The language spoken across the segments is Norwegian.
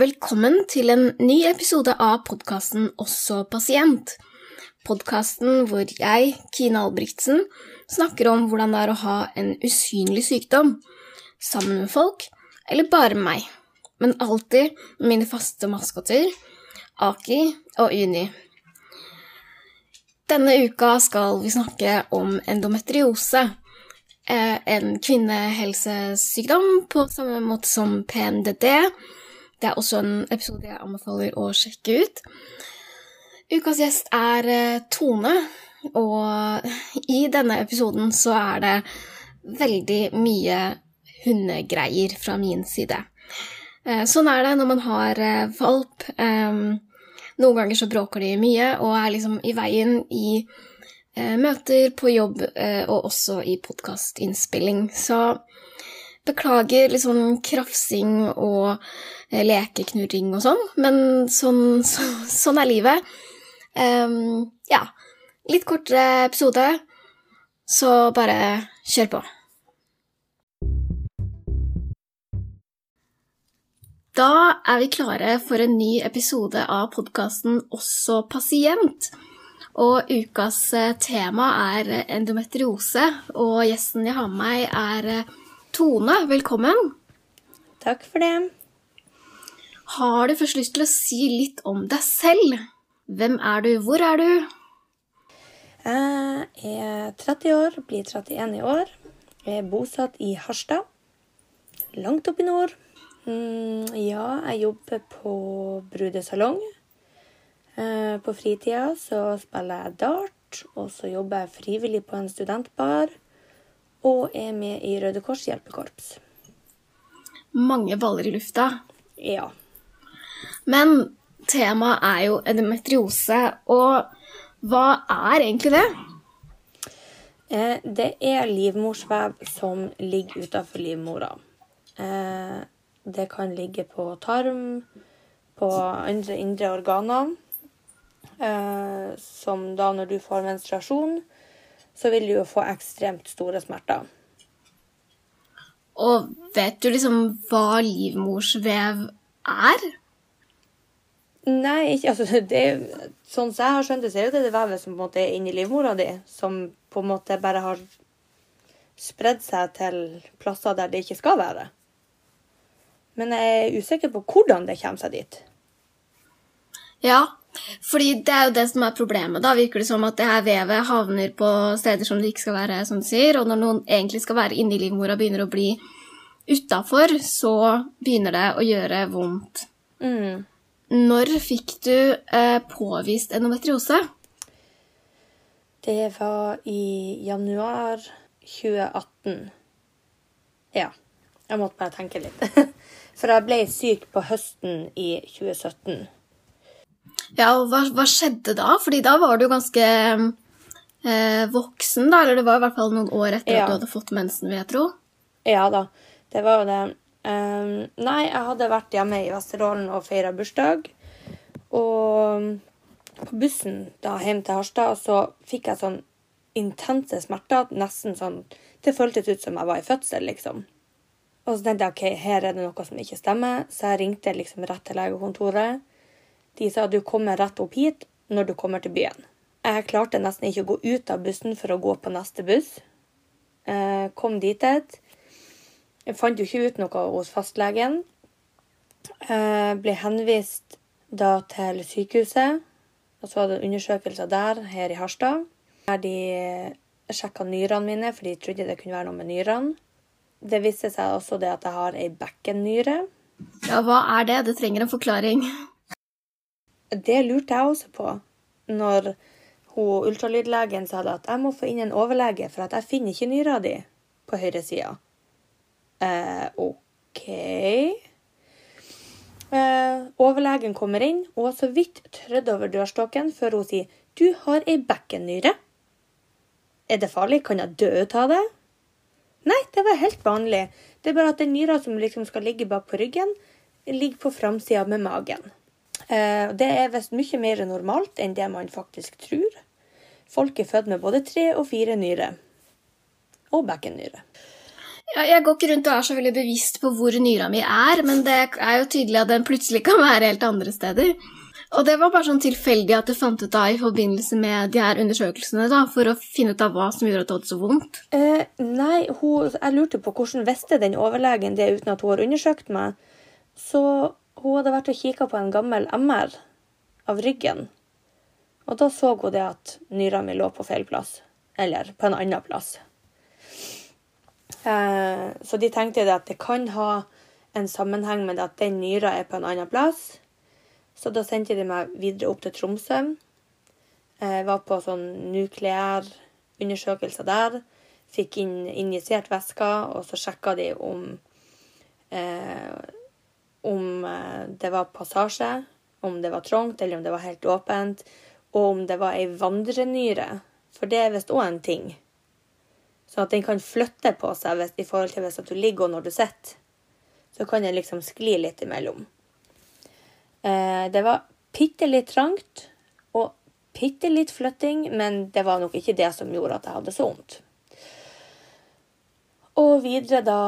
Velkommen til en ny episode av podkasten Også pasient. Podkasten hvor jeg, Kine Albrigtsen, snakker om hvordan det er å ha en usynlig sykdom. Sammen med folk, eller bare meg. Men alltid med mine faste maskoter, Aki og Uni. Denne uka skal vi snakke om endometriose. eh, En kvinnehelsesykdom på samme måte som PNDD. Det er også en episode jeg anbefaler å sjekke ut. Ukas gjest er eh, Tone, og i denne episoden så er det veldig mye hundegreier fra min side. Eh, Sånn er det når man har eh, valp. Noen ganger så bråker de mye og er liksom i veien i møter, på jobb og også i podkastinnspilling. Så beklager litt sånn krafsing og eh, lekeknurring og sånn, men sånn, så, sånn er livet. Um, ja, litt kortere episode, så bare kjør på. Da er vi klare for en ny episode av podkasten Også pasient. Og ukas eh, tema er endometriose, og gjesten jeg har med meg, er eh, Tone. Velkommen. Takk for det. Har du først lyst til å si litt om deg selv? Hvem er du, hvor er du? Jeg er 30 år, blir 31 i år. Jeg er bosatt i Harstad, langt oppe i nord. Mm, ja, jeg jobber på brudesalong. Eh, På fritida så spiller jeg dart, og så jobber jeg frivillig på en studentbar. Og er med i Røde Kors hjelpekorps. Mange baller i lufta. Ja. Men temaet er jo endometriose, og hva er egentlig det? Eh, Det er livmorsvev som ligger utafor livmora. Eh, Det kan ligge på tarm, på andre indre organer. Eh, Som da når du får menstruasjon, så vil du jo få ekstremt store smerter. Og vet du liksom hva livmorsvev er? Nei, ikke, altså, det, er- sånn som jeg har skjønt det, så er det det vevet som på en måte er inni livmora di, som på en måte bare har spredd seg til plasser der det ikke skal være. Men jeg er usikker på hvordan det kommer seg dit. Ja, fordi det er jo det som er problemet. Da virker det som at det her vevet havner på steder som det ikke skal være, som du sier, og når noen egentlig skal være inni livmora begynner å bli utafor, så begynner det å gjøre vondt. Mm. Når fikk du eh, påvist endometriose? Det var i januar 2018. Ja. Jeg måtte bare tenke litt. For jeg ble syk på høsten i 2017. Ja, og hva, hva skjedde da? Fordi da var du ganske eh, voksen, da, eller det var i hvert fall noen år etter Ja. at du hadde fått mensen, vil jeg tro. Ja da, det var jo det. Um, nei, jeg hadde vært hjemme i Vesterålen og feira bursdag. Og på bussen da hjem til Harstad så fikk jeg sånn intense smerter. Nesten sånn Det føltes ut som jeg var i fødsel, liksom. Og så tenkte jeg OK, her er det noe som ikke stemmer, så jeg ringte liksom rett til legekontoret. De sa du kommer rett opp hit når du kommer til byen. Jeg klarte nesten ikke å gå ut av bussen for å gå på neste buss. Jeg kom dit. et. Jeg fant jo ikke ut noe hos fastlegen. Jeg ble henvist da til sykehuset. Og så var det undersøkelser der, her i Harstad. Der de sjekka nyrene mine, for de trodde det kunne være noe med nyrene. Det viste seg også det at jeg har ei bekkennyre. Ja, hva er det? Det trenger en forklaring. Det lurte jeg også på når hun ultralydlegen sa at jeg må få inn en overlege, for at jeg finner ikke nyra di på høyresida. Eh, OK. Eh, overlegen kommer inn og har så vidt trødd over dørstokken før hun sier du har ei bekkennyre. Er det farlig? Kan jeg dø ut av det? Nei, det var helt vanlig. Det er bare at den nyra som liksom skal ligge bak på ryggen, ligger på framsida med magen. Eh, Det er visst mye mer normalt enn det man faktisk tror. Folk er født med både tre og fire nyrer. Og bekkennyre. Ja, jeg går ikke rundt og er så veldig bevisst på hvor nyra mi er, men det er jo tydelig at den plutselig kan være helt andre steder. Og det var bare sånn tilfeldig at du fant ut av i forbindelse med de her undersøkelsene, da, for å finne ut av hva som gjorde at du hadde så vondt. Eh, nei, hun, jeg lurte på hvordan visste den overlegen det uten at hun har undersøkt meg. Så hun hadde vært og kikka på en gammel MR av ryggen. Og da så hun det at nyra mi lå på feil plass. Eller på en annen plass. Eh, så de tenkte at det kan ha en sammenheng med at den nyra er på en annen plass. Så da sendte de meg videre opp til Tromsø. Jeg var på sånn nukleær undersøkelse der. Fikk inn injisert væsker, og så sjekka de om eh, om eh, det var passasje, om det var trangt, eller om det var helt åpent, og om det var ei vandrenyre. For det er visst òg en ting. Så at den kan flytte på seg hvis, i forhold til hvis du ligger og når du sitter. Så kan den liksom skli litt imellom. Eh, det var bitte litt trangt og bitte litt flytting, men det var nok ikke det som gjorde at jeg hadde så vondt. Og videre da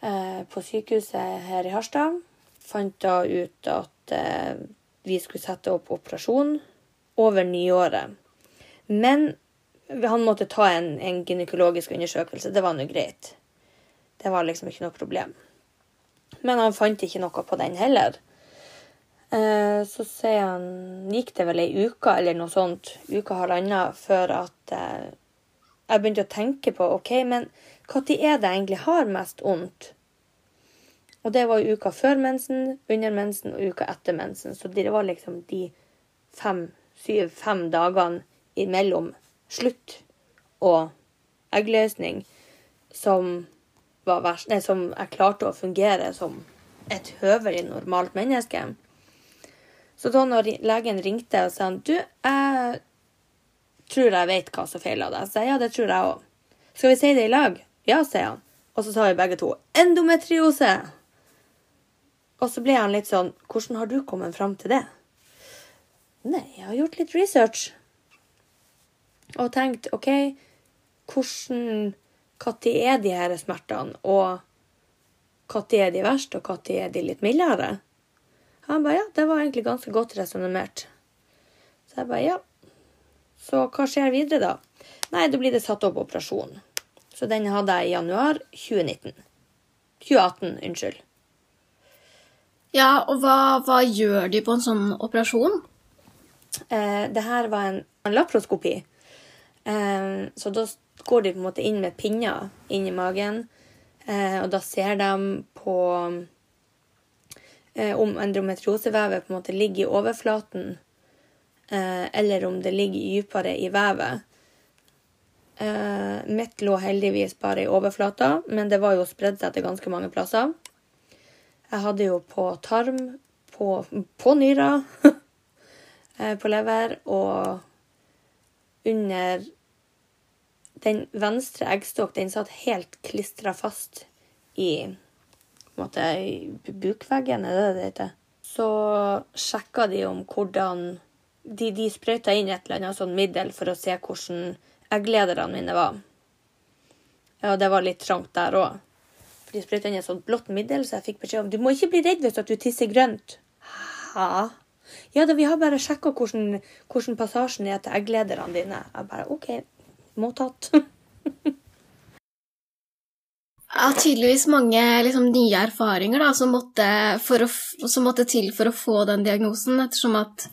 på sykehuset her i Harstad fant da ut at eh, vi skulle sette opp operasjon over nyåret. Men han måtte ta en, en gynekologisk undersøkelse. Det var nå greit. Det var liksom ikke noe problem. Men han fant ikke noe på den heller. Eh, så han Gikk det vel ei uke eller noe sånt, uka halvannen, før at eh, jeg begynte å tenke på OK, men når er det jeg egentlig har mest vondt? Og det var uka før mensen, under mensen og uka etter mensen. Så det var liksom de fem, syv, fem dagene imellom slutt og eggløsning som var verst, nei, som jeg klarte å fungere som et høvelig normalt menneske. Så da når legen ringte og sa du, jeg tror jeg vet hva som feiler deg, så jeg ja, det tror jeg òg. Skal vi si det i lag? Ja, sier han. Og så sa vi begge to endometriose. Og så ble han litt sånn Hvordan har du kommet fram til det? Nei, jeg har gjort litt research. Og tenkt OK, hvordan Når er de her smertene? Og når er de verst, og når er de litt mildere? Han bare ja, det var egentlig ganske godt resonnert. Så jeg bare ja. Så hva skjer videre, da? Nei, da blir det satt opp operasjon. Så den hadde jeg i januar 2019. 2018, unnskyld. Ja, og hva, hva gjør de på en sånn operasjon? Eh, det her var en, en laproskopi. Eh, så da går de på en måte inn med pinner inn i magen, eh, og da ser de på eh, om endometriosevevet på en måte ligger i overflaten, eller om det ligger dypere i vevet. Eh, mitt lå heldigvis bare i overflata, men det var jo spredd seg til ganske mange plasser. Jeg hadde jo på tarm, på, på nyra, eh, på lever og under Den venstre eggstokk den satt helt klistra fast i på en måte, bukveggen, er det det heter? Så sjekka de om hvordan De, de sprøyta inn et eller annet sånn middel for å se hvordan egglederne mine var. Ja, det var litt trangt der òg. De sprøyta inn et sånt blått middel, så jeg fikk beskjed om du må ikke bli redd hvis du tisser grønt. Hæ? Ja da, vi har bare sjekka hvordan, hvordan, passasjen er til egglederne dine. Jeg bare OK, mottatt. har tydeligvis mange liksom, nye erfaringer da, som måtte, å, som måtte, til for å få den diagnosen, ettersom at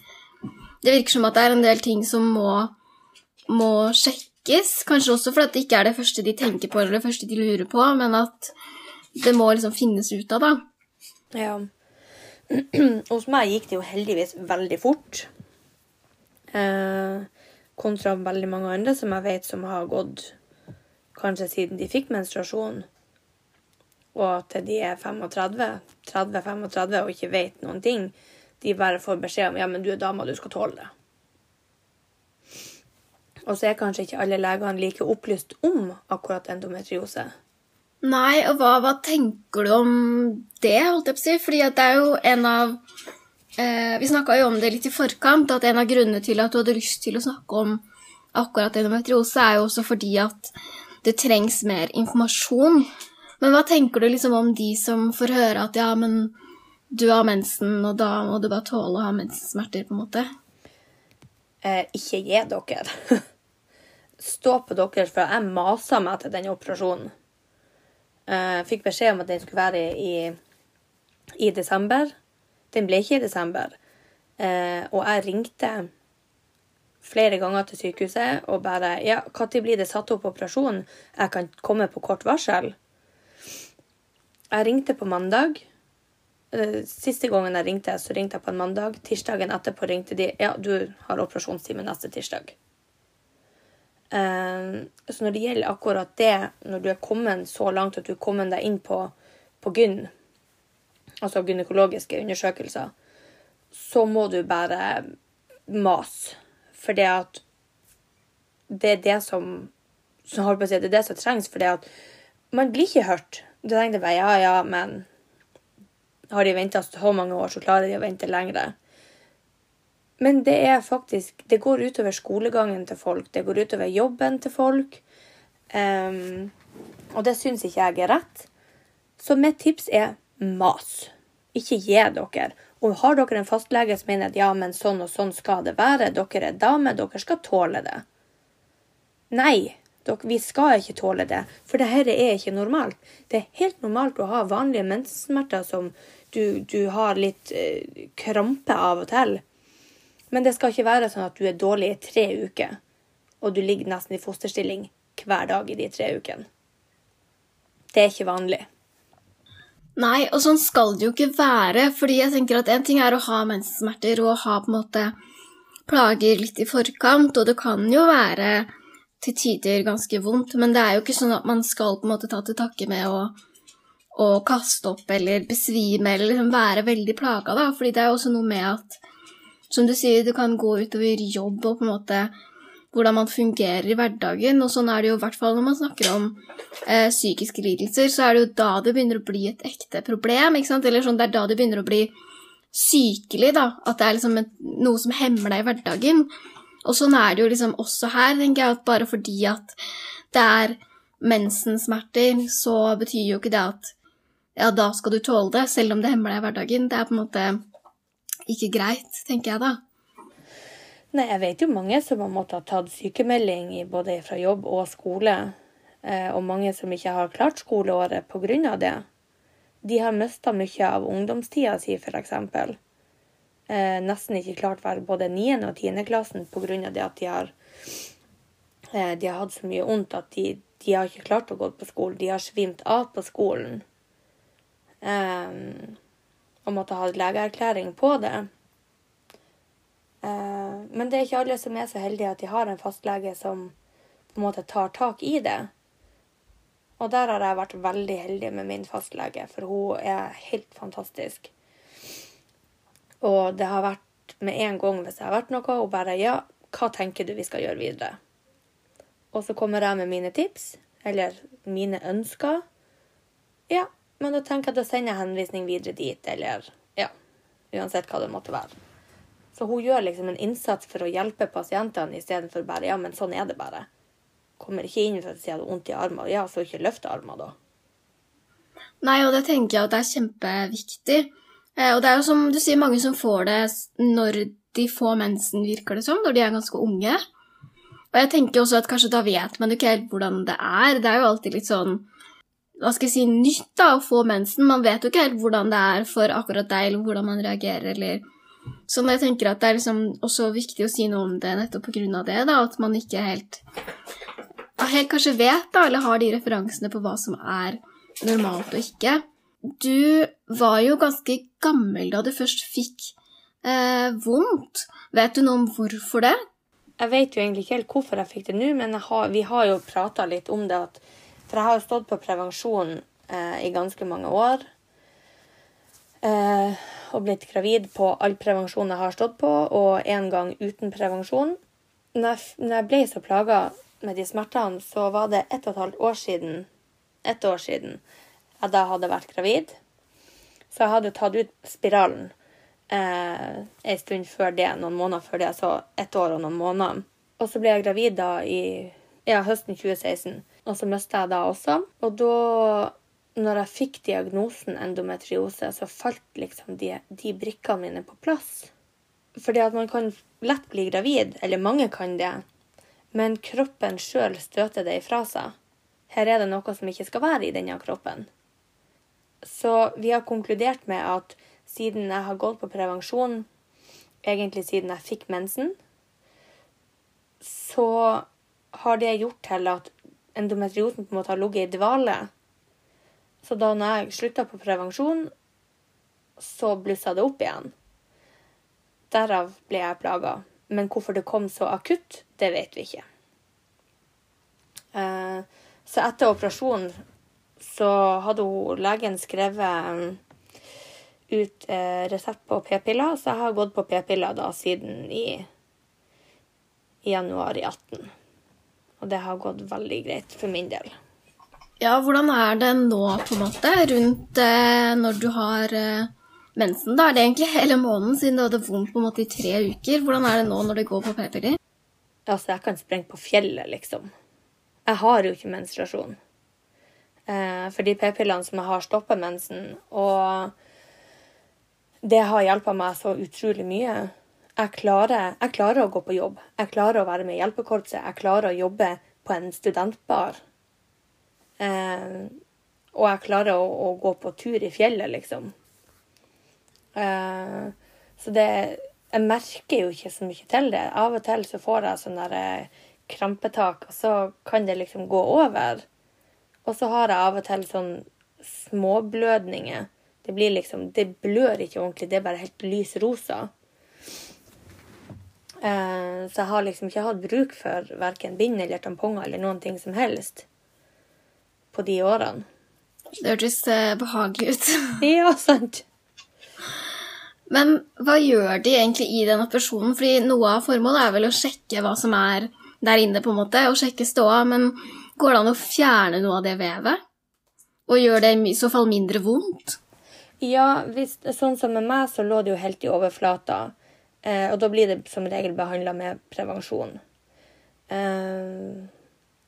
det virker som at det er en del ting som må, må sjekkes. Kanskje også fordi det ikke er det første de tenker på eller det første de lurer på, men at det må liksom finnes ut av, da. Ja. Hos meg gikk det jo heldigvis veldig fort. Eh, kontra veldig mange andre som jeg vet som har gått kanskje siden de fikk menstruasjon, og til de er 35, 30-35 og ikke vet noen ting. De bare får beskjed om ja, men du er dama, du skal tåle det. Og så er kanskje ikke alle legene like opplyst om akkurat endometriose. Nei, og hva, hva, tenker du om det, holdt jeg på å si? Fordi det er jo en av eh, Vi snakka jo om det litt i forkant, at en av grunnene til at du hadde lyst til å snakke om akkurat endometriose, er jo også fordi at det trengs mer informasjon. Men hva tenker du liksom om de som får høre at ja, men du har mensen, og da må du bare tåle å ha mensensmerter, på en måte? Eh, ikke gi dere. Stå på dere, for jeg masa meg til den operasjonen. Eh, fikk beskjed om at den skulle være i, i desember. Den ble ikke i desember. Eh, og jeg ringte flere ganger til sykehuset og bare Ja, når blir det satt opp operasjon? Jeg kan komme på kort varsel. Jeg ringte på mandag. Eh, siste gangen jeg ringte, så ringte jeg på en mandag. Tirsdagen etterpå ringte de ja, du har operasjonstime neste tirsdag. Um, så når det gjelder akkurat det, når du er kommet så langt at du er kommet deg inn på, på gyn, altså gynekologiske undersøkelser, så må du bare mase. For det at det er det som, som holdt på å si, det er det som trengs. For det at man blir ikke hørt. Du tenkte bare ja, ja, men har de venta så mange år, så klarer de å vente lengre. Men det er faktisk Det går utover skolegangen til folk. Det går utover jobben til folk. Um, og det syns ikke jeg er rett. Så mitt tips er mas. Ikke gi dere. Og har dere en fastlege som mener at ja, men sånn og sånn skal det være, dere er dame, dere skal tåle det. Nei, vi skal ikke tåle det, for dette er ikke normalt. Det er helt normalt å ha vanlige menssmerter som du, du har litt eh, krampe av og til. Men det skal ikke være sånn at du er dårlig i tre uker, og du ligger nesten i fosterstilling hver dag i de tre ukene. Det er ikke vanlig. Nei, og sånn skal det jo ikke være. fordi jeg tenker at En ting er å ha menssmerter og ha på en måte plager litt i forkant, og det kan jo være til tider ganske vondt, men det er jo ikke sånn at man skal på en måte ta til takke med å, å kaste opp eller besvime eller liksom være veldig plaga, da. Fordi det er jo også noe med at, som du sier, det kan gå utover jobb og på en måte hvordan man fungerer i hverdagen. Og sånn er det jo i hvert fall når man snakker om eh, psykiske lidelser, så er det jo da det begynner å bli et ekte problem. ikke sant? Eller sånn, det er da det begynner å bli sykelig, da. At det er liksom et, noe som hemmer deg i hverdagen. Og sånn er det jo liksom også her, tenker jeg, at bare fordi at det er mensensmerter, så betyr jo ikke det at ja, da skal du tåle det, selv om det hemmer deg i hverdagen. Det er på en måte ikke greit, tenker jeg da. Nei, jeg vet jo mange som har måttet ha tatt sykemelding både fra jobb og skole, eh, og mange som ikke har klart skoleåret pga. det. De har mista mye av ungdomstida si, f.eks eh, nesten ikke klart være både 9. og 10. klassen pga. det at de har, eh, de har hatt så mye vondt at de, de, har ikke klart å gå på skolen. De har svimt av på skolen. Eh, og måtte ha legeerklæring på det. Eh, men det er ikke alle som er så heldige at de har en fastlege som på en måte tar tak i det. Og der har jeg vært veldig heldig med min fastlege, for hun er helt fantastisk. Og det har vært med en gang hvis det har vært noe, og bare Ja, hva tenker du vi skal gjøre videre? Og så kommer jeg med mine tips, eller mine ønsker. Ja, men da tenker jeg at da sender jeg henvisning videre dit, eller ja, uansett hva det måtte være. Så hun gjør liksom en innsats for å hjelpe pasientene istedenfor bare ja, men sånn er det bare. Kommer ikke inn for å si at hun har vondt i armen. Ja, så ikke løfte armen, da. Nei, og det tenker jeg at det er kjempeviktig. Eh, og det er jo som du sier, mange som får det når de får mensen, virker det som, når de er ganske unge. Og jeg tenker også at kanskje da vet man ikke helt hvordan det er. Det er jo alltid litt sånn hva skal jeg si, nytt da, å få mensen. Man vet jo ikke helt hvordan det er for akkurat deg, eller hvordan man reagerer, eller Sånn jeg tenker at det er liksom også viktig å si noe om det nettopp på grunn av det, da, at man ikke helt, helt kanskje vet, da, eller har de referansene på hva som er normalt og ikke. Du var jo ganske gammel da du først fikk eh, vondt. Vet du noe om hvorfor det? Jeg vet jo egentlig ikke helt hvorfor jeg fikk det nå, men har, vi har jo prata litt om det. At, for jeg har jo stått på prevensjon eh, i ganske mange år. Eh, og blitt gravid på all prevensjon jeg har stått på, og en gang uten prevensjon. Når jeg, når jeg ble så plaga med de smertene, så var det ett og et halvt år siden, ett år siden jeg da hadde vært gravid. Så jeg hadde tatt ut spiralen eh, en stund før det, noen måneder før det, så ett år og noen måneder. Og så ble jeg gravid da i ja, høsten 2016. og så mista jeg da også. Og da, når jeg fikk diagnosen endometriose, så falt liksom de, de brikkene mine på plass. Fordi at man kan lett bli gravid, eller mange kan det, men kroppen sjøl støter det ifra seg. Her er det noe som ikke skal være i denne kroppen. Så vi har konkludert med at siden jeg har gått på prevensjon, egentlig siden jeg fikk mensen, så har det gjort til at endometriosen på en måte har ligget i dvale. Så da når jeg slutta på prevensjon, så blussa det opp igjen. Derav ble jeg plaga. Men hvorfor det kom så akutt, det vet vi ikke. Eh, så etter operasjonen så hadde hun legen skrevet um, ut eh, resept på p-piller, så jeg har gått på p-piller da siden i, i januar i 18. Og det har gått veldig greit for min del. Ja, hvordan er det nå, på en måte, rundt eh, når du har eh, mensen? Da er det egentlig hele måneden siden du hadde vondt på en måte i tre uker. Hvordan er det nå når du går på p-piller? Altså, jeg kan sprenge på fjellet, liksom. Jeg har jo ikke menstruasjon. Eh, for de p-pillene som jeg har, stopper mensen. Og det har hjulpet meg så utrolig mye. Jeg klarer, jeg klarer, å gå på jobb. Jeg klarer å være med i hjelpekorpset. Jeg klarer å jobbe på en studentbar. Eh, og jeg klarer å, å, gå på tur i fjellet, liksom. Eh, så det Jeg merker jo ikke så mye til det. Av og til så får jeg sånn der eh, krampetak, og så kan det liksom gå over. Og så har jeg av og til sånn småblødninger. Det blir liksom Det blør ikke ordentlig, det er bare helt lys rosa. Eh, så jeg har liksom ikke hatt bruk for verken bind eller tamponger eller noen ting som helst på de årene. Det hørtes eh, behagelig ut. ja, sant. Men hva gjør de egentlig i den operasjonen? Fordi noe av formålet er vel å sjekke hva som er der inne, på en måte, og sjekke ståa. Men går det an å fjerne noe av det vevet? Og gjør det i så fall mindre vondt? Ja, hvis, sånn som med meg, så lå det jo helt i overflata. Eh, og da blir det som regel behandla med prevensjon. Eh,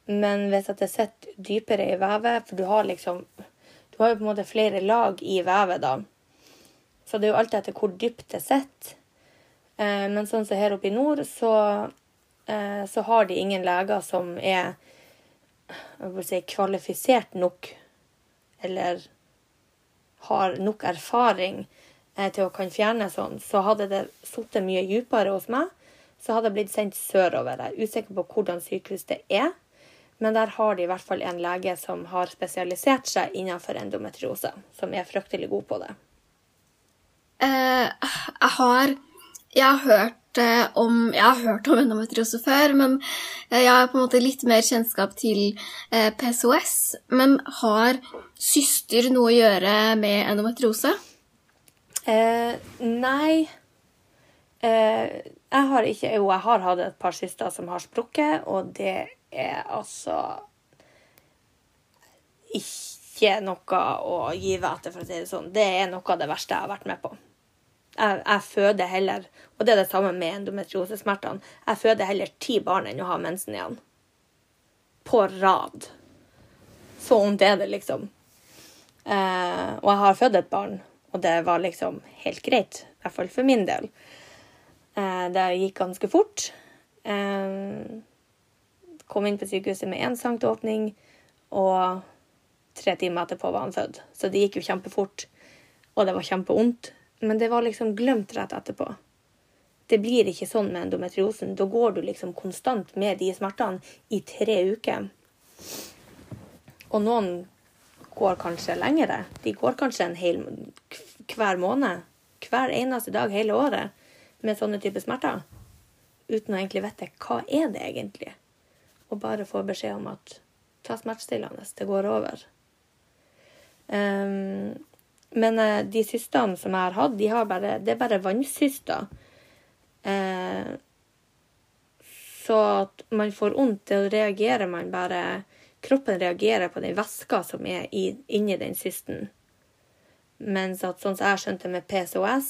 men hvis at det sitter dypere i vevet, for du har liksom Du har jo på en måte flere lag i vevet, da. Så det er jo alltid etter hvor dypt det sitter. Eh, men sånn som her oppe i nord, så, eh, så har de ingen leger som er si, kvalifisert nok, eller har nok erfaring eh, til å kan fjerne sånn, så hadde det sittet mye dypere hos meg. Så hadde det blitt sendt sørover. Jeg er usikker på hvordan sykehus det er. Men der har de i hvert fall en lege som har spesialisert seg innenfor endometriose. Som er fryktelig god på det. Eh, jeg har Jeg har hørt eh, om Jeg har hørt om endometriose før, men eh, jeg har på en måte litt mer kjennskap til eh, PCOS. Men har syster noe å gjøre med endometriose? Eh, nei. Eh, jeg har ikke Jo, jeg har hatt et par syster som har sprukket, og det er altså ikke noe å gi etter, for å si det sånn. Det er noe av det verste jeg har vært med på. Jeg, jeg føder heller, og det er det samme med endometriosesmertene, jeg føder heller ti barn enn å ha mensen igjen. På rad. Så vondt er det, liksom. Eh, og jeg har født et barn, og det var liksom helt greit. I hvert fall for min del. Eh, det gikk ganske fort. Eh, kom inn på sykehuset med én sanktåpning, og tre timer etterpå var han født. Så det gikk jo kjempefort, og det var kjempevondt. Men det var liksom glemt rett etterpå. Det blir ikke sånn med endometriosen. Da går du liksom konstant med de smertene i tre uker. Og noen går kanskje lengre. De går kanskje en hel hver måned. Hver eneste dag hele året med sånne typer smerter. Uten å egentlig vite hva er det egentlig. Og bare få beskjed om at ta smertestillende, det går over. Um, men uh, de cystene som jeg har hatt, de har bare, det er bare vannsyster. Uh, så at man får vondt, da reagerer man bare Kroppen reagerer på den væska som er i, inni den cysten. Mens at sånn som jeg skjønte med PCOS,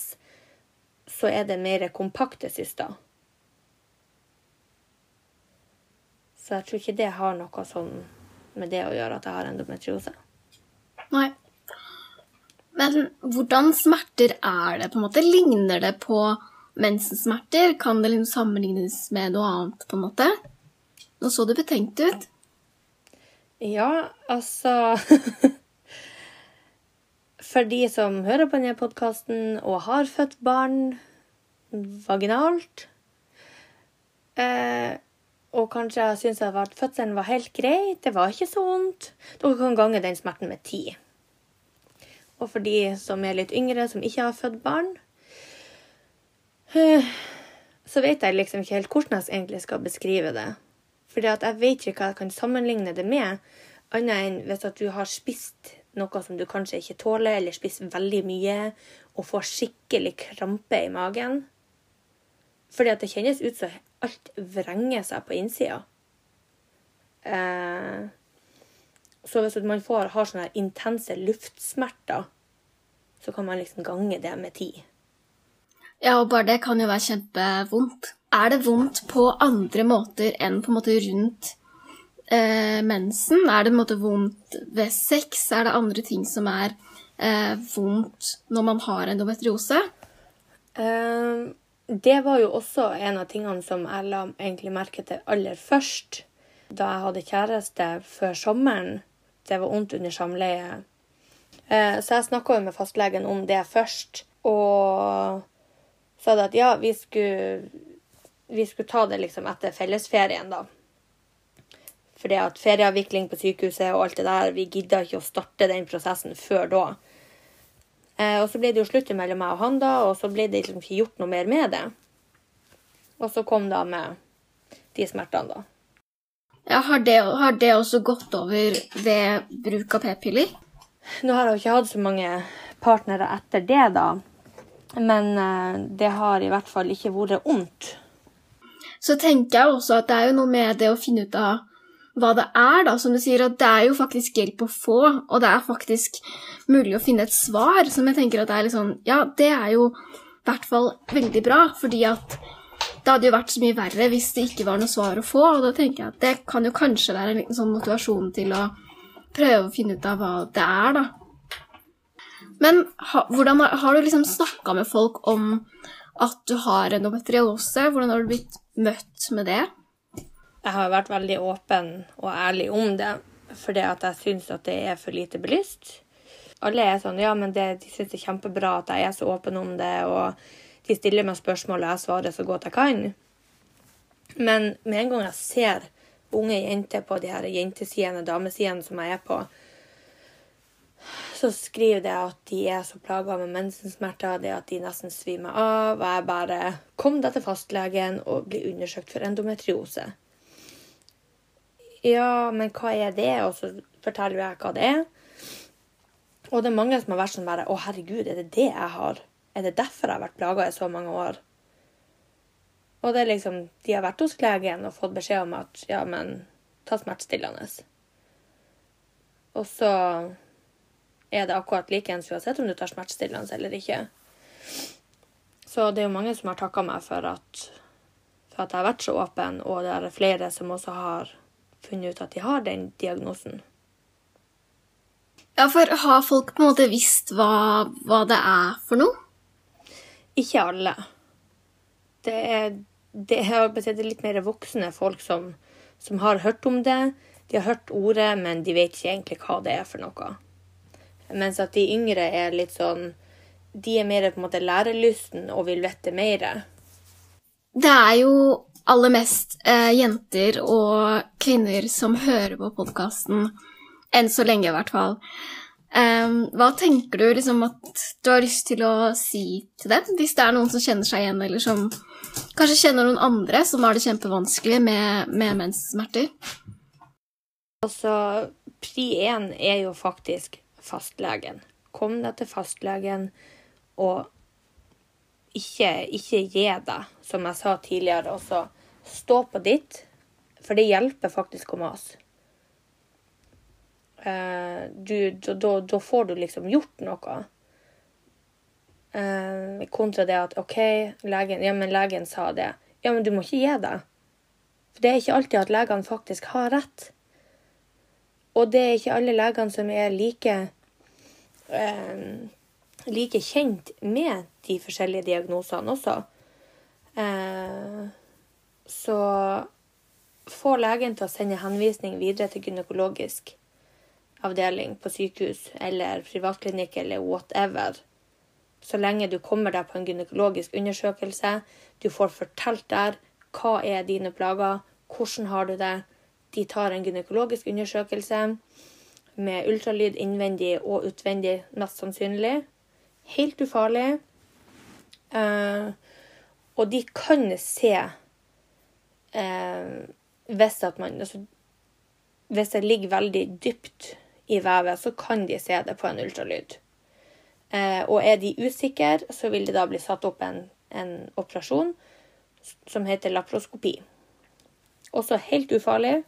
så er det mer kompakte cyster. Så jeg tror ikke det har noe sånn med det å gjøre at jeg har endometriose. Nei. Men hvordan smerter er det? på en måte? Ligner det på mensensmerter? Kan det liksom sammenlignes med noe annet? på en måte? Nå så du betenkt ut. Ja, altså For de som hører på denne podkasten og har født barn vaginalt eh, Og kanskje syns at fødselen var helt grei, det var ikke så vondt Dere kan gange den smerten med ti. Og for de som er litt yngre, som ikke har født barn, eh, så vet jeg liksom ikke helt hvordan jeg egentlig skal beskrive det. At jeg vet ikke hva jeg kan sammenligne det med, annet enn hvis at du har spist noe som du kanskje ikke tåler, eller spist veldig mye, og får skikkelig krampe i magen. Fordi at det kjennes ut som alt vrenger seg på innsida. Eh, så hvis man får, har sånne intense luftsmerter, så kan man liksom gange det med ti. Ja, og bare det kan jo være kjempevondt. Er det vondt på andre måter enn på en måte rundt eh, mensen? Er det på en måte vondt ved sex? Er det andre ting som er eh, vondt når man har endometriose? Uh, det var jo også en av tingene som jeg la egentlig merke til aller først da jeg hadde kjæreste før sommeren det var vondt under samleie. Eh, så jeg snakka med fastlegen om det først, og sa at ja, vi skulle, vi skulle ta det liksom etter fellesferien, da. Fordi at ferieavvikling på sykehuset og alt det der, vi gidda ikke å starte den prosessen før da. Eh, og så ble det jo slutt mellom meg og han, da, og så ble det liksom ikke gjort noe mer med det. Og så kom da med de smertene, da. Ja, har det, har det også gått over ved bruk av p-piller? Nå har jeg jo ikke hatt så mange partnere etter det, da. Men eh, det har i hvert fall ikke vært ondt. Så tenker jeg også at det er jo noe med det å finne ut av hva det er, da. Som du sier, at det er jo faktisk hjelp å få, og det er faktisk mulig å finne et svar som jeg tenker at det er litt sånn Ja, det er jo i hvert fall veldig bra, fordi at det hadde jo vært så mye verre hvis det ikke var noe svar å få. Og da tenker jeg at det kan jo kanskje være en liten sånn motivasjon til å prøve å finne ut av hva det er, da. Men ha, hvordan, har du liksom snakka med folk om at du har endometriose? Hvordan har du blitt møtt med det? Jeg har vært veldig åpen og ærlig om det, fordi at jeg syns at det er for lite belyst. Alle er sånn Ja, men det, de syns det er kjempebra at jeg er så åpen om det. og de stiller meg spørsmål, og jeg svarer så godt jeg kan. Men med en gang jeg ser unge jenter på de her jentesidene, damesidene som jeg er på, så skriver det at de er så plaga med mensensmerter, det at de nesten svimer av. Og jeg bare Kom deg til fastlegen og bli undersøkt for endometriose. Ja, men hva er det? Og så forteller jeg hva det er. Og det er mange som har vært sånn bare Å, herregud, er det det jeg har? Er det derfor jeg har vært plaga i så mange år? Og det er liksom De har vært hos legen og fått beskjed om at ja, men ta smertestillende. Og så er det akkurat likeens uansett om du tar smertestillende eller ikke. Så det er jo mange som har takka meg for at, for at jeg har vært så åpen, og det er flere som også har funnet ut at de har den diagnosen. Ja, for har folk på en måte visst hva, hva det er for noe? Ikke alle. Det er, det er litt mer voksne folk som, som, har hørt om det. De har hørt ordet, men de vet ikke egentlig hva det er for noe. Mens at de yngre er litt sånn De er mer på en måte lærelysten og vil vite mer. Det er jo aller mest eh, jenter og kvinner som hører på podkasten. Enn så lenge, i hvert fall. Um, hva tenker du liksom at du har lyst til å si til dem, hvis det er noen som kjenner seg igjen, eller som kanskje kjenner noen andre som har det kjempevanskelig med, med menssmerter? Altså, pri én er jo faktisk fastlegen. Kom deg til fastlegen, og ikke, ikke gi deg, som jeg sa tidligere. Også stå på ditt, for det hjelper faktisk å mase. Eh, da, får du liksom gjort noe. Eh, kontra det at OK, legen, ja, men legen sa det. Ja, men du må ikke gi deg. For det er ikke alltid at legene faktisk har rett. og det er ikke alle legene som er like eh, like kjent med de forskjellige diagnosene også. Eh, så få legen til å sende henvisning videre til gynekologisk avdeling på sykehus eller privatklinikk eller whatever. Så lenge du kommer deg på en gynekologisk undersøkelse, du får fortalt der hva er dine plager, hvordan har du det. De tar en gynekologisk undersøkelse med ultralyd innvendig og utvendig, mest sannsynlig. Helt ufarlig. Uh, og de kan se uh, hvis at man altså, Hvis det ligger veldig dypt i vevet, så kan de se det på en ultralyd. Uh, og er de usikre, så vil det da bli satt opp en, en operasjon som heter laproskopi. Også helt ufarlig,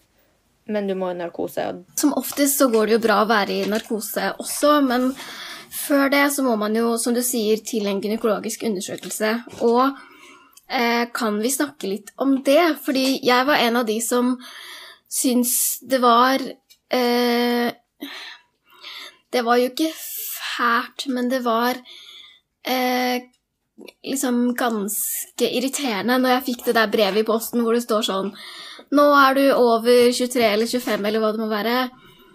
men du må i narkose. Som oftest så går det jo bra å være i narkose også, men før det så må man jo, som du sier, til en gynekologisk undersøkelse. Og eh, kan vi snakke litt om det? Fordi jeg var en av de som syns det var eh, Det var jo ikke fælt, men det var eh, liksom ganske irriterende når jeg fikk det der brevet i posten hvor det står sånn Nå er du over 23 eller 25 eller hva det må være,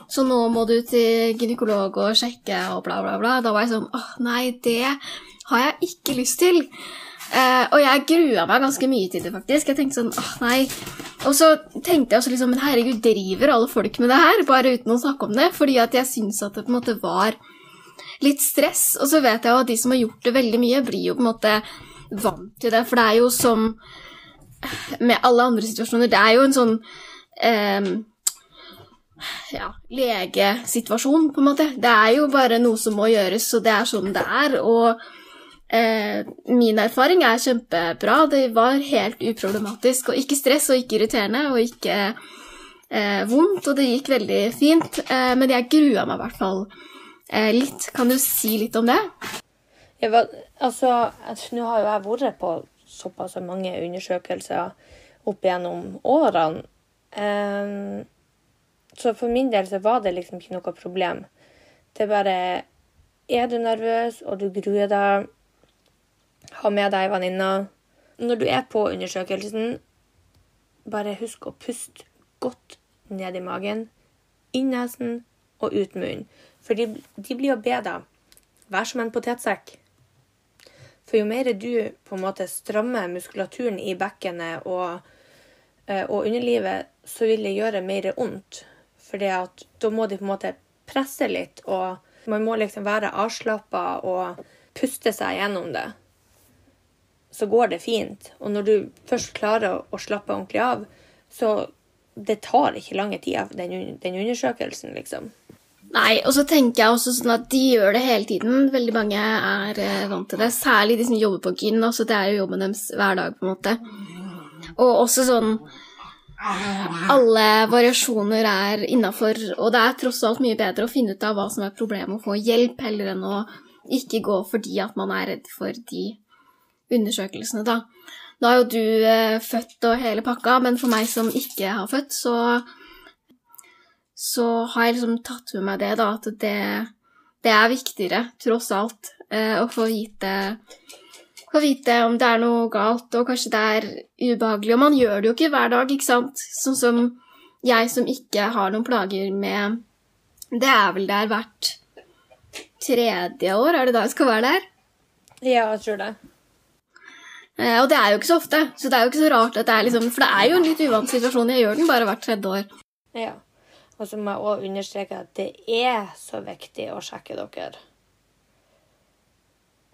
så nå må du til gynekolog og sjekke og bla, bla, bla. Da var jeg sånn åh, nei, det har jeg ikke lyst til. Eh, og jeg grua meg ganske mye til det, faktisk. Jeg tenkte sånn åh, nei. Og så tenkte jeg også liksom men herregud, driver alle folk med det her, bare uten å snakke om det? Fordi at jeg syns at det på en måte var litt stress. Og så vet jeg jo at de som har gjort det veldig mye, blir jo på en måte vant til det. For det er jo som med alle andre situasjoner, det er jo en sånn eh, ja, legesituasjon, på en måte. Det er jo bare noe som må gjøres, og det er sånn det er. Og eh, min erfaring er kjempebra. Det var helt uproblematisk. Og ikke stress og ikke irriterende og ikke eh, vondt, og det gikk veldig fint. Eh, men jeg grua meg i hvert fall eh, litt. Kan du si litt om det? Ja, altså, nå har jo jeg vært på såpass mange undersøkelser opp gjennom årene. Um, så for min del så var det liksom ikke noe problem. Det er bare Er du nervøs, og du gruer deg, ha med deg venninna. Når du er på undersøkelsen, bare husk å puste godt ned i magen, inn nesen og ut munnen. For de, de blir jo bedre. vær som en potetsekk. For jo mer du på en måte strammer muskulaturen i bekkenet og, eh, og underlivet, så vil det gjøre mer vondt. For da må de på en måte presse litt, og man må liksom være avslappa og puste seg gjennom det. Så går det fint. Og når du først klarer å, slappe ordentlig av, så det tar ikke lange tid, den, den undersøkelsen, liksom. Nei, og så tenker jeg også sånn at de gjør det hele tiden. Veldig mange er eh, vant til det. Særlig de som jobber på gyn. Også det er jo jobben deres hver dag, på en måte. Og også sånn Alle variasjoner er innafor, og det er tross alt mye bedre å finne ut av hva som er problemet, og få hjelp, heller enn å ikke gå fordi at man er redd for de undersøkelsene, da. Nå er jo du eh, født og hele pakka, men for meg som ikke har født, så så har jeg liksom tatt med meg det, da, at det, det er viktigere, tross alt, eh, å få vite, få vite om det er noe galt, og kanskje det er ubehagelig. Og man gjør det jo ikke hver dag, ikke sant? Sånn som jeg som ikke har noen plager med Det er vel der hvert tredje år, er det da jeg skal være der? Ja, jeg tror det. Eh, og det er jo ikke så ofte, så det er jo ikke så rart at det er liksom For det er jo en litt uvant situasjon. Jeg gjør den bare hvert tredje år. Ja. Og så må jeg òg understreke at det er så viktig å sjekke dere.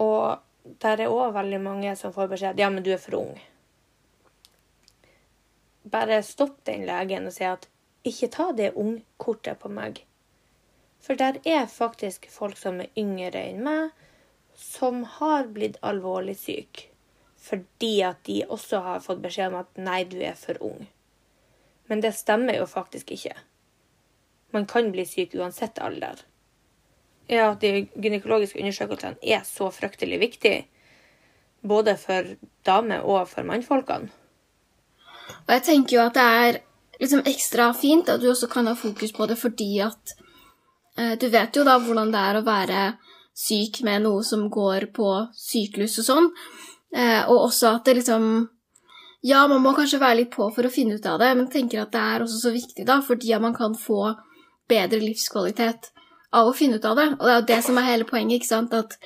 Og der er òg veldig mange som får beskjed ja, men du er for ung. Bare stopp den legen og si at ikke ta det ungkortet på meg. For der er faktisk folk som er yngre enn meg, som har blitt alvorlig syke. Fordi at de også har fått beskjed om at nei, du er for ung. Men det stemmer jo faktisk ikke man kan bli syk uansett alder. Ja, de gynekologiske undersøkelsene er så fryktelig viktig. Både for damer og for mannfolkene. Og jeg tenker jo at det er liksom ekstra fint at du også kan ha fokus på det fordi at eh, du vet jo da hvordan det er å være syk med noe som går på syklus og sånn, eh, og også at det liksom Ja, man må kanskje være litt på for å finne ut av det, men tenker at det er også så viktig, da, fordi at man kan få bedre livskvalitet av å finne ut av det. Og det er jo det som er hele poenget, ikke sant, at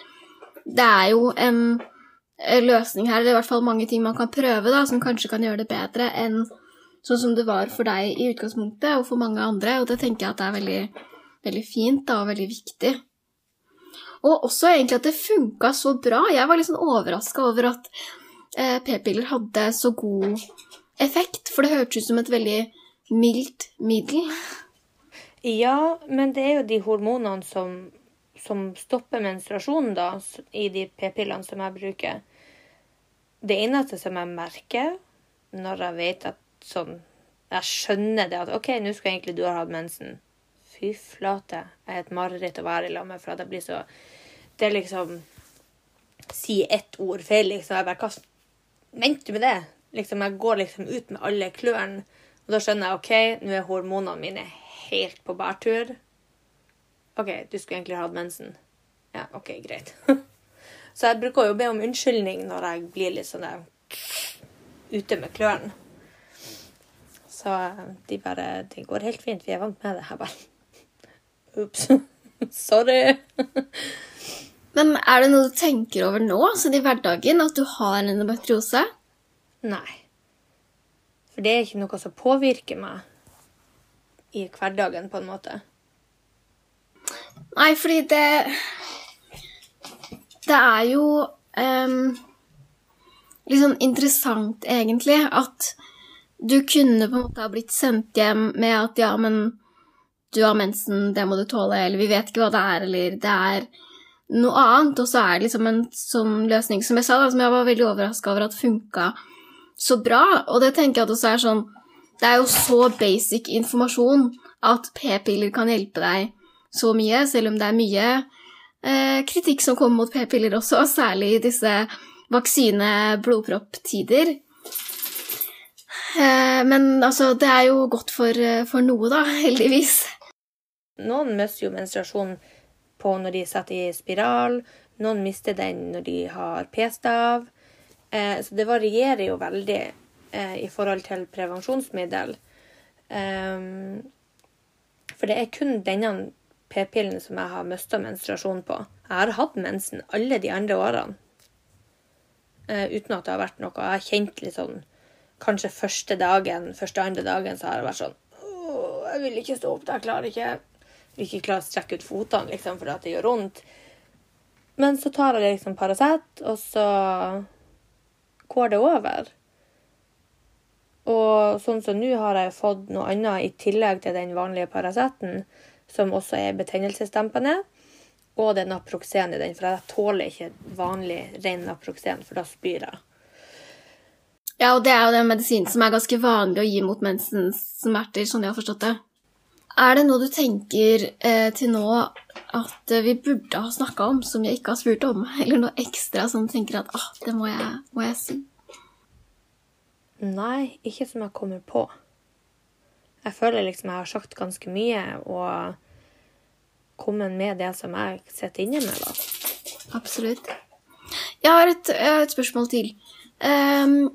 det er jo en løsning her, eller i hvert fall mange ting man kan prøve, da, som kanskje kan gjøre det bedre enn sånn som det var for deg i utgangspunktet, og for mange andre, og det tenker jeg at det er veldig, veldig fint da, og veldig viktig. Og også egentlig at det funka så bra. Jeg var litt sånn overraska over at eh, p-piller hadde så god effekt, for det hørtes ut som et veldig mildt middel. Ja, men det er jo de hormonene som, som stopper menstruasjonen, da, i de p-pillene som jeg bruker. Det eneste som jeg merker når jeg vet at sånn Jeg skjønner det at OK, nå skal egentlig du ha hatt mensen. Fy flate. Jeg er et mareritt å være i lag med, for at jeg blir så Er liksom Si ett ord feil, liksom. Jeg bare Hva mente du med det? Liksom, jeg går liksom ut med alle klørne, og da skjønner jeg OK, nå er hormonene mine helt på bærtur. OK, du skulle egentlig hatt mensen. Ja, OK, greit. Så jeg bruker jo å be om unnskyldning når jeg blir litt sånn der ute med klørne. Så de bare Det går helt fint, vi er vant med det. Jeg bare Ops. Sorry. Men er det noe du tenker over nå, sånn i hverdagen, at du har en endometriose? Nei. For det er ikke noe som påvirker meg i hverdagen, på en måte. Nei, fordi det Det er jo um, litt sånn interessant, egentlig, at du kunne på en måte ha blitt sendt hjem med at ja, men du har mensen, det må du tåle, eller vi vet ikke hva det er, eller det er noe annet. Og så er det liksom en sånn løsning som jeg sa, da, som jeg var veldig overraska over at funka så bra. Og det tenker jeg at også er sånn Det er jo så basic informasjon at p-piller kan hjelpe deg så mye, selv om det er mye eh, kritikk som kommer mot p-piller også, særlig i disse vaksine-blodpropptider. Eh, men altså, det er jo godt for, for noe, da, heldigvis. Noen mister jo menstruasjonen på når de setter i spiral. Noen mister den når de har p-stav. Eh, så det varierer jo veldig eh, i forhold til prevensjonsmiddel. Um, for det er kun denne p-pillen som jeg har mista menstruasjon på. Jeg har hatt mensen alle de andre årene. Uh, uten at det har vært noe. Jeg har kjent litt sånn Kanskje første dagen, første andre dagen så har jeg vært sånn Jeg vil ikke stå opp, jeg klarer ikke ikke klarer å strekke ut fotene liksom, fordi det gjør vondt. Men så tar jeg liksom Paracet, og så går det over. Og sånn som nå har jeg fått noe annet i tillegg til den vanlige Paraceten, som også er betennelsesdempende. Og det er Naproxen i den, for jeg tåler ikke vanlig ren Naproxen, for da spyr jeg. Ja, og det er jo den medisinen som er ganske vanlig å gi mot mensensmerter, sånn jeg har forstått det. Er det noe du tenker eh, til nå at vi burde ha snakka om, som jeg ikke har spurt om? Eller noe ekstra som du tenker at ah, det må jeg, må jeg si? Nei, ikke som jeg kommer på. Jeg føler liksom jeg har sagt ganske mye og kommet med det som jeg sitter inne med, da. Absolutt. Jeg har et, et spørsmål til. Um,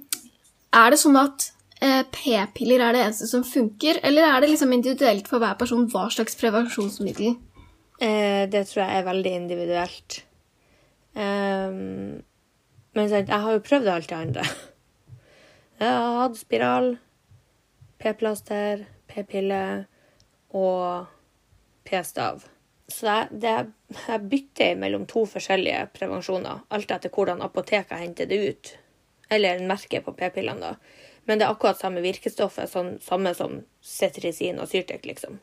er det sånn at p-piller er det eneste som funker, eller er det liksom individuelt for hver person hva slags prevensjonsmiddel? Eh, det tror jeg er veldig individuelt. Um, men jeg har jo prøvd alt det andre. Jeg har hatt spiral, p-plaster, p-pille og p-stav. Så jeg, det, jeg bytter mellom to forskjellige prevensjoner, alt etter hvordan apoteket henter det ut. Eller en merke på p-pillene, da. Men det er akkurat samme virkestoffet, sånn, samme som cetirizin og Syrtec, liksom.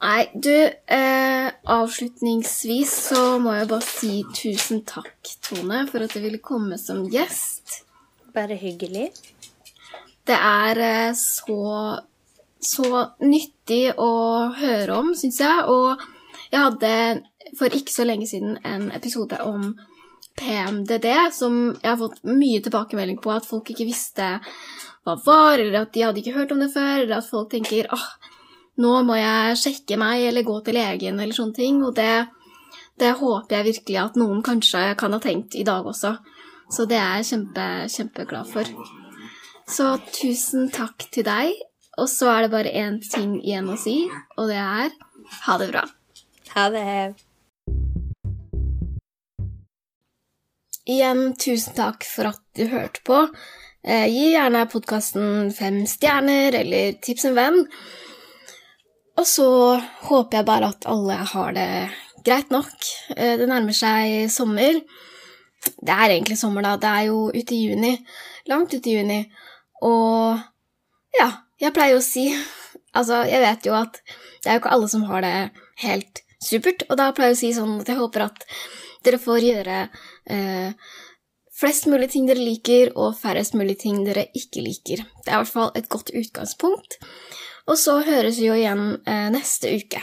Nei, du eh, Avslutningsvis så må jeg bare si tusen takk, Tone, for at du ville komme som gjest. Bare hyggelig. Det er eh, så, så nyttig å høre om, syns jeg. Og jeg hadde for ikke så lenge siden en episode om PMDD, som jeg har fått mye tilbakemelding på at folk ikke visste hva var, eller at de hadde ikke hørt om det før, eller at folk tenker åh, nå må jeg sjekke meg eller gå til legen eller sånne ting. Og det, det håper jeg virkelig at noen kanskje kan ha tenkt i dag også. Så det er jeg kjempe, kjempeglad for. Så tusen takk til deg. Og så er det bare én ting igjen å si, og det er ha det bra. Ha det. Igjen tusen takk for at du hørte på. Eh, gi gjerne podkasten fem stjerner, eller tips en venn. Og så håper jeg bare at alle har det greit nok. Eh, det nærmer seg sommer. Det er egentlig sommer, da. Det er jo ute i juni. Langt ute i juni. Og ja, jeg pleier å si Altså, jeg vet jo at det er jo ikke alle som har det helt supert, og da pleier jeg å si sånn at jeg håper at dere får gjøre eh, flest mulig ting dere liker, og færrest mulig ting dere ikke liker. Det er i hvert fall et godt utgangspunkt. Og så høres vi jo igjen eh, neste uke.